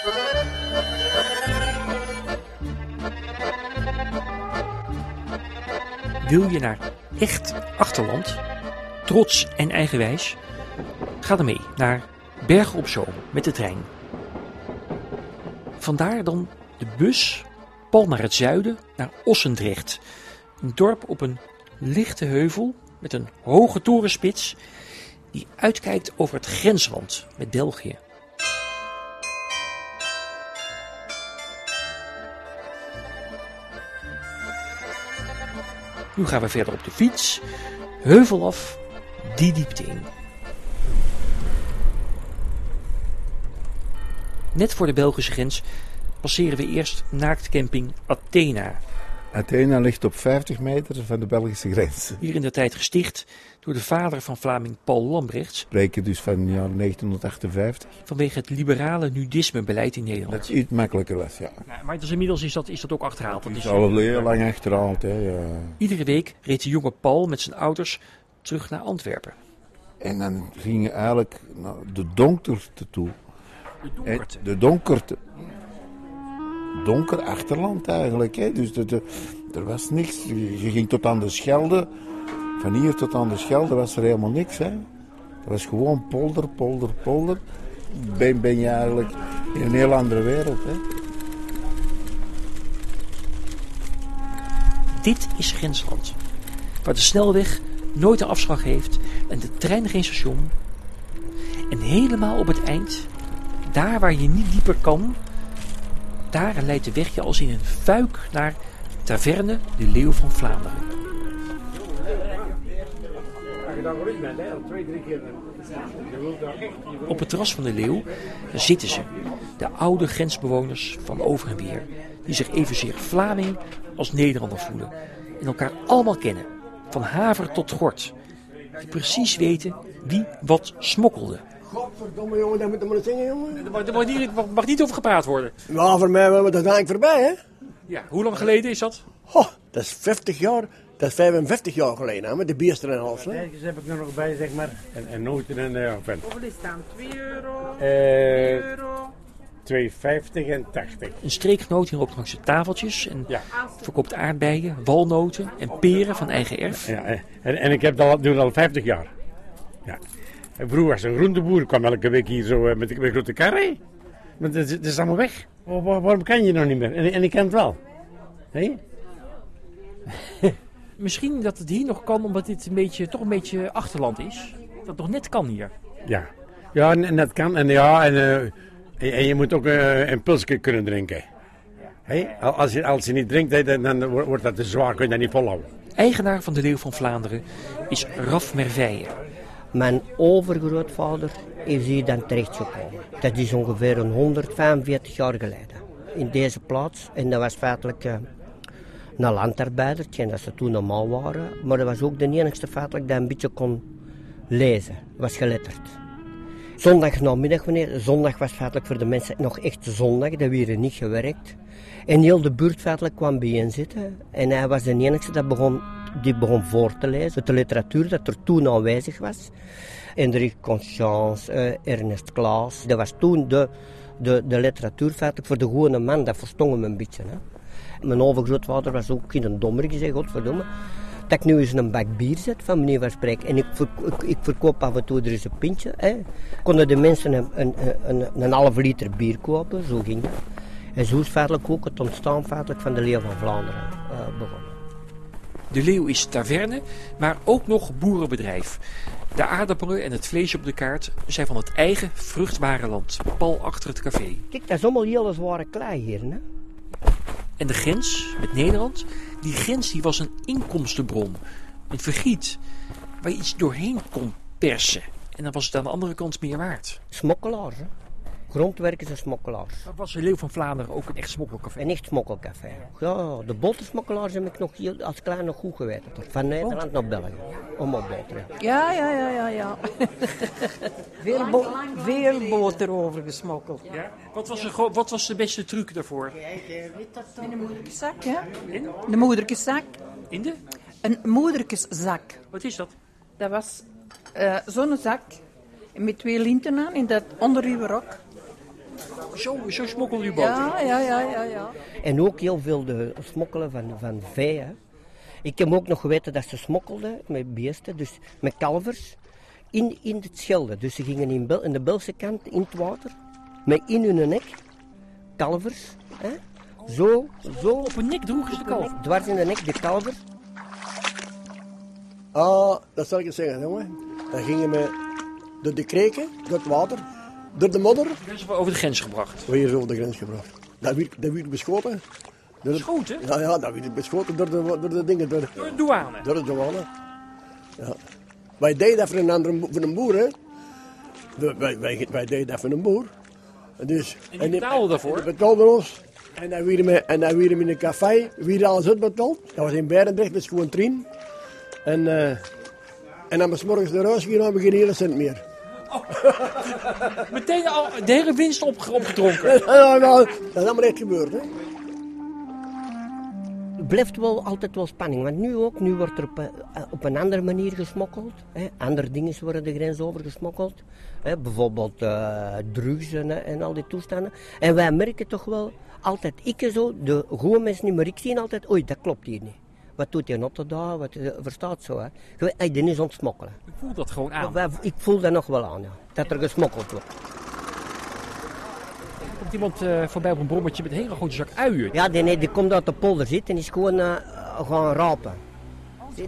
Wil je naar echt achterland, trots en eigenwijs? Ga dan mee naar Bergen op Zoom met de trein. Vandaar dan de bus pal naar het zuiden, naar Ossendrecht. Een dorp op een lichte heuvel met een hoge torenspits die uitkijkt over het grensland met België. Nu gaan we verder op de fiets, heuvel af, die diepte in. Net voor de Belgische grens passeren we eerst naaktcamping Athena. Athena ligt op 50 meter van de Belgische grens. Hier in de tijd gesticht door de vader van Vlaming Paul Lambrechts. Spreken dus van het jaar 1958. Vanwege het liberale nudismebeleid in Nederland. Dat iets makkelijker was, ja. Ja, maar dus inmiddels is dat, is dat ook achterhaald. Dat is, is al heel lang achterhaald, hè. Ja. Iedere week reed de jonge Paul met zijn ouders terug naar Antwerpen. En dan ging je eigenlijk naar de donkerte toe. De En donkerte. De donkerte. Donker achterland eigenlijk. Hè. Dus de, er was niks. Je je ging tot aan de Schelde. Van hier tot aan de Schelde was er helemaal niks. Hè. Dat was gewoon polder, polder, polder. Ben, ben je eigenlijk in een heel andere wereld. Hè. Dit is grensland. Waar de snelweg nooit een afslag heeft en de trein geen station. En helemaal op het eind, daar waar je niet dieper kan, daar leidt de weg je als in een fuik naar Taverne de Leeuw van Vlaanderen. Op het terras van de Leeuw zitten ze, de oude grensbewoners van over en weer, die zich evenzeer Vlaming als Nederlander voelen en elkaar allemaal kennen, van haver tot gort, die precies weten wie wat smokkelde. Godverdomme jongen, daar moeten we maar zingen jongen. Er mag, er mag niet, mag- mag niet over gepraat worden. Ja, voor mij wel, maar dat is eigenlijk voorbij hè. Ja, hoe lang geleden is dat? Ho, dat is 50 jaar, dat is 55 jaar geleden hè, met de bierster en alles. Hè. Ergens heb ik er nog bij, zeg maar. En, en noten en uh, pen. Hoeveel is het dan? 2 euro? Eh, euro? 2,50 en 80. Een streekgenoot hier loopt langs de tafeltjes en Ja. verkoopt aardbeien, walnoten en peren van eigen erf. Ja, eh, en, en ik heb dat al, doe dat al 50 jaar. Ja. Vroeger was een groenteboer, kwam elke week hier zo eh, met een grote karre. Maar dat, is- dat is allemaal weg. Waar- waar- waarom kan je nog niet meer? En, en ik ken het wel. Hé? Misschien dat het hier nog kan omdat dit een beetje, toch een beetje achterland is. Dat het nog net kan hier. Ja. Ja, en, en dat kan. En ja, en, eh, en, en je moet ook eh, een pilsje kunnen drinken. Als, je, als je niet drinkt, dan, dan wordt wordt dat te zwaar, kun je dat niet volhouden. Eigenaar van de Leeuw van Vlaanderen is Raf Merveille. Mijn overgrootvader is hier dan terechtgekomen. Dat is ongeveer een 145 jaar geleden. In deze plaats. En dat was feitelijk eh, een landarbeidertje. En dat ze toen normaal waren. Maar dat was ook de enigste feitelijk dat een beetje kon lezen. Was geletterd. Zondag namiddag, wanneer zondag was feitelijk voor de mensen nog echt zondag, dat hier niet gewerkt. En heel de buurt feitelijk kwam bijeen zitten. En hij was de enige dat begon, die begon voor te lezen. De literatuur dat er toen aanwezig was. Hendrik Conscience, eh, Ernest Klaas. Dat was toen de, de, de literatuur feitelijk voor de gewone man. Dat verstond hem een beetje. Hè. Mijn overgrootvader was ook in een dommer gezegd, godverdomme. Dat ik nu eens een bak bier zet, van meneer van. En ik, verko- ik, verkoop af en toe er eens een pintje. Hè. Konden de mensen een, een, een, een halve liter bier kopen, zo ging dat. En zo is feitelijk ook het ontstaan feitelijk van de Leeuw van Vlaanderen eh, begonnen. De Leeuw is taverne, maar ook nog boerenbedrijf. De aardappelen en het vlees op de kaart zijn van het eigen vruchtbare land, pal achter het café. Kijk, dat is allemaal hele zware klei hier. Hè? En de grens met Nederland, die grens die was een inkomstenbron. Een vergiet waar je iets doorheen kon persen. En dan was het aan de andere kant meer waard. Smokkelaars, hè? Grondwerkers en smokkelaars. Maar was de Leeuw van Vlaanderen ook een echt smokkelcafé? Een echt smokkelcafé. Ja, de bottersmokkelaars heb ik nog heel, als klein nog goed geweten. Van Nederland naar België. Om op boter. Ja, ja, ja, ja, ja. veel, bo- veel boter overgesmokkeld. Ja. Wat, was de, wat was de beste truc daarvoor? In een moederkeszak, hè? De moederkeszak. In de? Een moederkeszak. Wat is dat? Dat was eh, zo'n zak met twee linten aan in dat onder uw rok. Zo, zo smokkelde u boot. Ja, ja, ja, ja, ja. En ook heel veel de smokkelen van, van vee. Hè. Ik heb ook nog geweten dat ze smokkelden met beesten, dus met kalvers, in, in het Schelde. Dus ze gingen in, Bel, in de Belse kant in het water, met in hun nek kalvers. Hè. Zo, zo, Op een nek droegen ze de kalf. dwars in de nek de kalvers. Ah, dat zal ik eens zeggen, jongen. Dan gingen we door de kreken, door het water, door de modder. Is over de grens gebracht. We hier over de grens gebracht. Dat werd, dat werd beschoten. Door het- Schoten? Ja, ja, dat werd beschoten door de, door de dingen, door, Door de douane. door de douane. Ja. Wij deden dat voor een, andere, voor een boer, hè. Wij, wij, wij deden dat voor een boer. En Dus, En die betaalden daarvoor? Die betaalden ons. En dan werden we, en dan we in een café, weer alles uitbetaald. Dat was in Berendrecht, dat is gewoon Trien. En, eh, en dan was morgens naar huis hebben we geen hele cent meer. Meteen al de hele winst op, opgedronken. Nou, dat is allemaal echt gebeurd, hè. Het blijft wel altijd wel spanning, want nu ook, nu wordt er op, een- op een andere manier gesmokkeld. Hè. Andere dingen worden de grens over gesmokkeld. Hè. Bijvoorbeeld eh, drugs en, en al die toestanden. En wij merken toch wel altijd, ik zo, de goede mensen niet, maar ik zie altijd, oei, dat klopt hier niet. Wat doet die notte daar? Wat eh, verstaat zo, hè? Je weet, is ontsmokkelen. Ik voel dat gewoon aan. Ik voel dat nog wel aan, ja. Dat er gesmokkeld wordt. Er komt iemand eh, voorbij op een brommertje met een hele grote zak uien. Ja, die, nee, die komt uit de polder zitten en is gewoon eh, gaan rapen.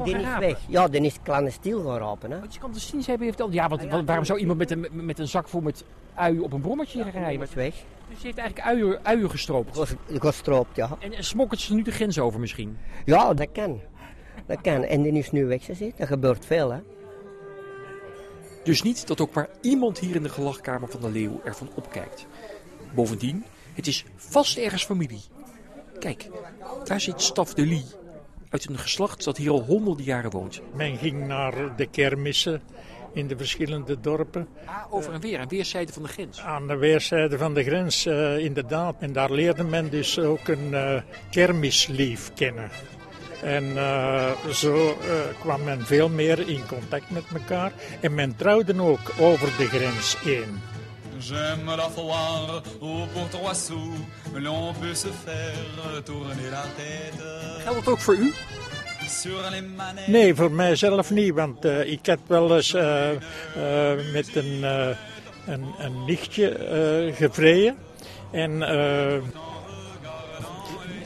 Die, is weg. Ja, die is clandestien gaan rapen. Hè. Want je kan de zien, ze hebben verteld. Ja, want wa- waarom zou iemand met een, met een zak vol met uien op een brommertje gaan Die rijden? is weg. Dus die heeft eigenlijk uien, uien gestroopt. Gestroopt, ja. En, en smokkelt ze nu de grens over misschien? Ja, dat kan. Dat kan. En die is nu weggezet. Dat gebeurt veel, hè. Dus niet dat ook maar iemand hier in de gelachkamer van de leeuw ervan opkijkt. Bovendien, het is vast ergens familie. Kijk, daar zit Staf de Lie. Uit een geslacht dat hier al honderden jaren woont. Men ging naar de kermissen in de verschillende dorpen. Ah, over en weer, aan weerszijden van de grens. Aan de weerszijde van de grens, eh, inderdaad. En daar leerde men dus ook een eh, kermislief kennen. En eh, zo kwam men veel meer in contact met elkaar. En men trouwde ook over de grens heen. J'aime la foire, oh pour trois sous, l'on peut se faire tourner la tête Geldt dat ook voor u? Nee, voor mijzelf niet, want eh, ik heb wel eens eh, eh, met een, eh, een, een nichtje eh gevreden. En eh,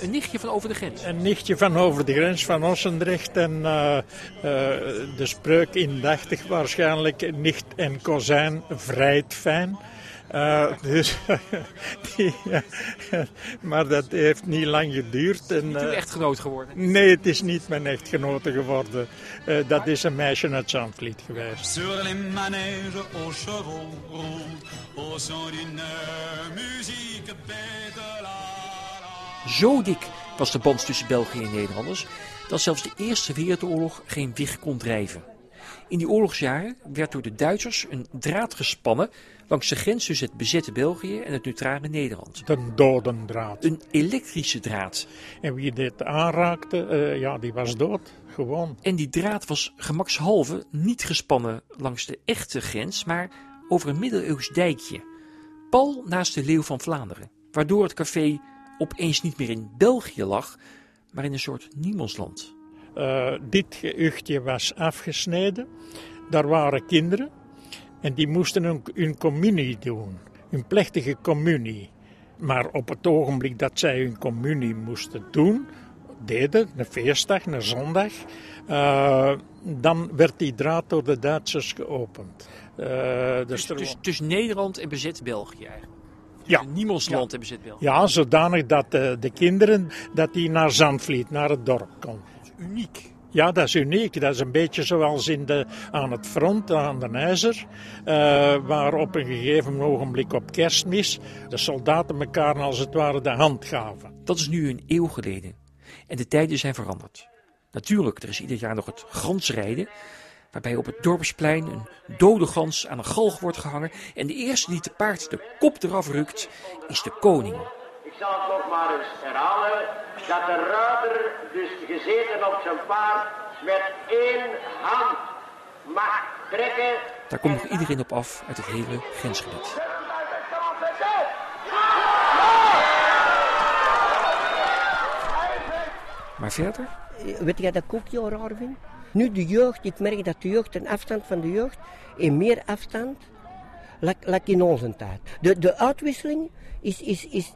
Een nichtje van over de grens. een nichtje van over de grens van Ossendrecht. En eh, eh, de spreuk indachtig waarschijnlijk, nicht en kozijn vrijt fijn. Eh, dus, die, maar dat heeft niet lang geduurd. En, Toen eh, echtgenoot geworden. Nee, het is niet mijn echtgenote geworden. Eh, dat is een meisje uit Zandvliet geweest. Sur les manèges aux chevaux roux, au son d'une musique bête la la. Zo dik was de band tussen België en Nederlanders dat zelfs de Eerste Wereldoorlog geen wicht kon drijven. In die oorlogsjaren werd door de Duitsers een draad gespannen langs de grens tussen het bezette België en het neutrale Nederland. De dodendraad. Een elektrische draad. En wie dit aanraakte, eh, ja, die was dood. Gewoon. En die draad was gemakshalve niet gespannen langs de echte grens, maar over een middeleeuws dijkje. Pal naast de Leeuw van Vlaanderen, waardoor het café opeens niet meer in België lag, maar in een soort niemandsland. Eh, dit gehuchtje was afgesneden. Daar waren kinderen. En die moesten hun, hun communie doen. Hun plechtige communie. Maar op het ogenblik dat zij hun communie moesten doen, deden, een feestdag, een zondag, eh, dan werd die draad door de Duitsers geopend. Eh, dus Dus, dus, dus Nederland en bezet België eigenlijk. Ja. Dus Niemandsland en bezet België. ja, zodanig dat eh, de kinderen dat die naar Zandvliet, naar het dorp konden. Uniek. Ja, dat is uniek. Dat is een beetje zoals in de, aan het front, aan de IJzer, eh, waar op een gegeven ogenblik op kerstmis de soldaten elkaar als het ware de hand gaven. Dat is nu een eeuw geleden. En de tijden zijn veranderd. Natuurlijk, er is ieder jaar nog het gansrijden. Waarbij op het dorpsplein een dode gans aan een galg wordt gehangen. En de eerste die te paard de kop eraf rukt, is de koning zal het nog maar eens herhalen, dat de ruiter dus gezeten op zijn paard met één hand mag trekken. Daar komt nog iedereen op af uit het hele grensgebied. Maar verder? Weet jij dat ook heel raar vind? Nu de jeugd, ik merk dat de jeugd, een afstand van de jeugd, in meer afstand, laat, in onze tijd. De, de uitwisseling is, is, is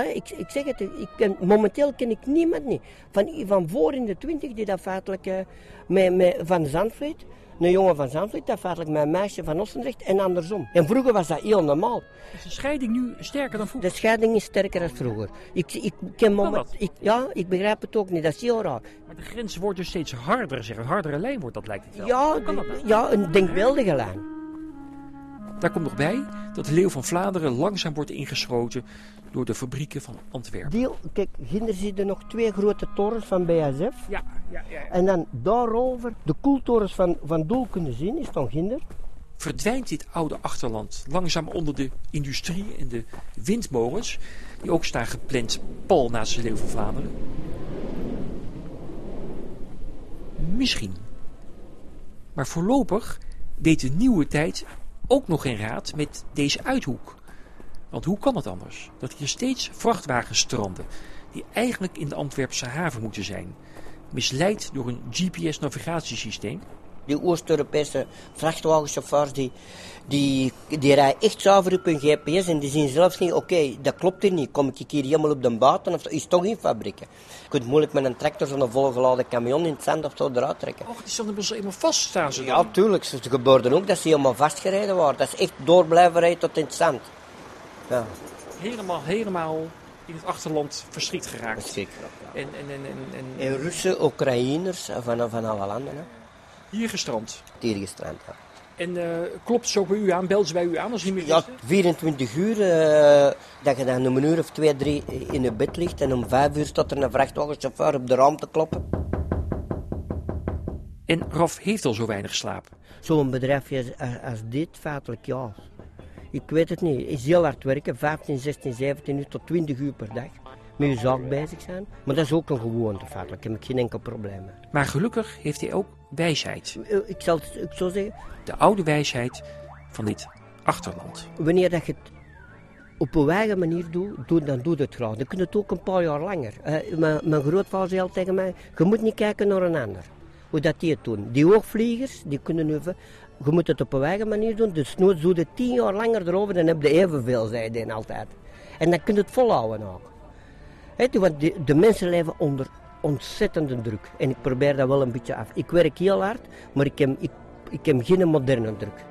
ik, ik zeg het, ik ken, momenteel ken ik niemand niet. Van, van voor in de twintig die dat feitelijk eh, met, met Van Zandvliet, een jongen van Zandvliet, dat feitelijk met een meisje van Ossendrecht en andersom. En vroeger was dat heel normaal. Is de scheiding nu sterker dan vroeger? De scheiding is sterker dan vroeger. Ik, ik, ken moment, ik, ja, ik begrijp het ook niet, dat is heel raar. Maar de grens wordt dus steeds harder, zeg. Een hardere lijn wordt dat, lijkt het wel. Ja, nou? ja, een denkbeeldige lijn. Daar komt nog bij dat de Leeuw van Vlaanderen langzaam wordt ingeschoten door de fabrieken van Antwerpen. Die, kijk, hier zitten nog twee grote torens van BASF. Ja, ja, ja. ja. En dan daarover, de koeltorens van, van Doel kunnen zien, is van Ginder. Verdwijnt dit oude achterland langzaam onder de industrie en de windmolens, die ook staan gepland pal naast de Leeuw van Vlaanderen? Misschien. Maar voorlopig weet de nieuwe tijd ook nog geen raad met deze uithoek. Want hoe kan het anders? Dat hier steeds vrachtwagens stranden, die eigenlijk in de Antwerpse haven moeten zijn. Misleid door een GPS-navigatiesysteem. Die Oost-Europese vrachtwagenchauffeurs, die, die, die rijden echt zuiver op hun GPS en die zien zelfs niet, oké, dat klopt hier niet. Kom ik hier helemaal op de buiten of is toch in fabrieken? Je kunt moeilijk met een tractor zo'n volgeladen camion in het zand of zo eruit trekken. Och, die staan er helemaal vast, staan ze dan. Ja, tuurlijk. Ze gebeurde ook dat ze helemaal vastgereden waren. Dat is echt door blijven rijden tot in het zand. Ja, helemaal, helemaal in het achterland verschrikt geraakt. En, en, en, en, en En Russen, Oekraïners, van, van alle landen, hè. Hier gestrand. Hier gestrand, ja. En eh, klopt ze ook bij u aan? Belt ze bij u aan als niet meer Ja, wist? 24 uur, eh, dat je dan om een uur of twee, drie in je bed ligt en om vijf uur staat er een vrachtwagenchauffeur op de raam te kloppen. En Raf heeft al zo weinig geslapen. Zo'n bedrijfje als, als dit, feitelijk ja. Ik weet het niet. is heel hard werken, 15, 16, 17 uur tot 20 uur per dag. Met je zaak bezig zijn. Maar dat is ook een gewoonte, feitelijk. Daar heb ik geen enkel probleem mee. Maar gelukkig heeft hij ook wijsheid. Ik zal het ik zou zeggen, De oude wijsheid van dit achterland. wanneer dat je het op een eigen manier doet, doe, dan doe je het graag. Dan kun je het ook een paar jaar langer. Eh, mijn, mijn grootvader zei altijd tegen mij, je moet niet kijken naar een ander. Hoe dat die het doen. Die hoogvliegers, die kunnen nu... Je moet het op een eigen manier doen. Dus nooit doe je tien jaar langer erover, dan heb je evenveel, zei hij altijd. En dan kun je het volhouden ook. Want de, de mensen leven onder ontzettende druk. En ik probeer dat wel een beetje af. Ik werk heel hard, maar ik heb, ik, ik heb geen moderne druk.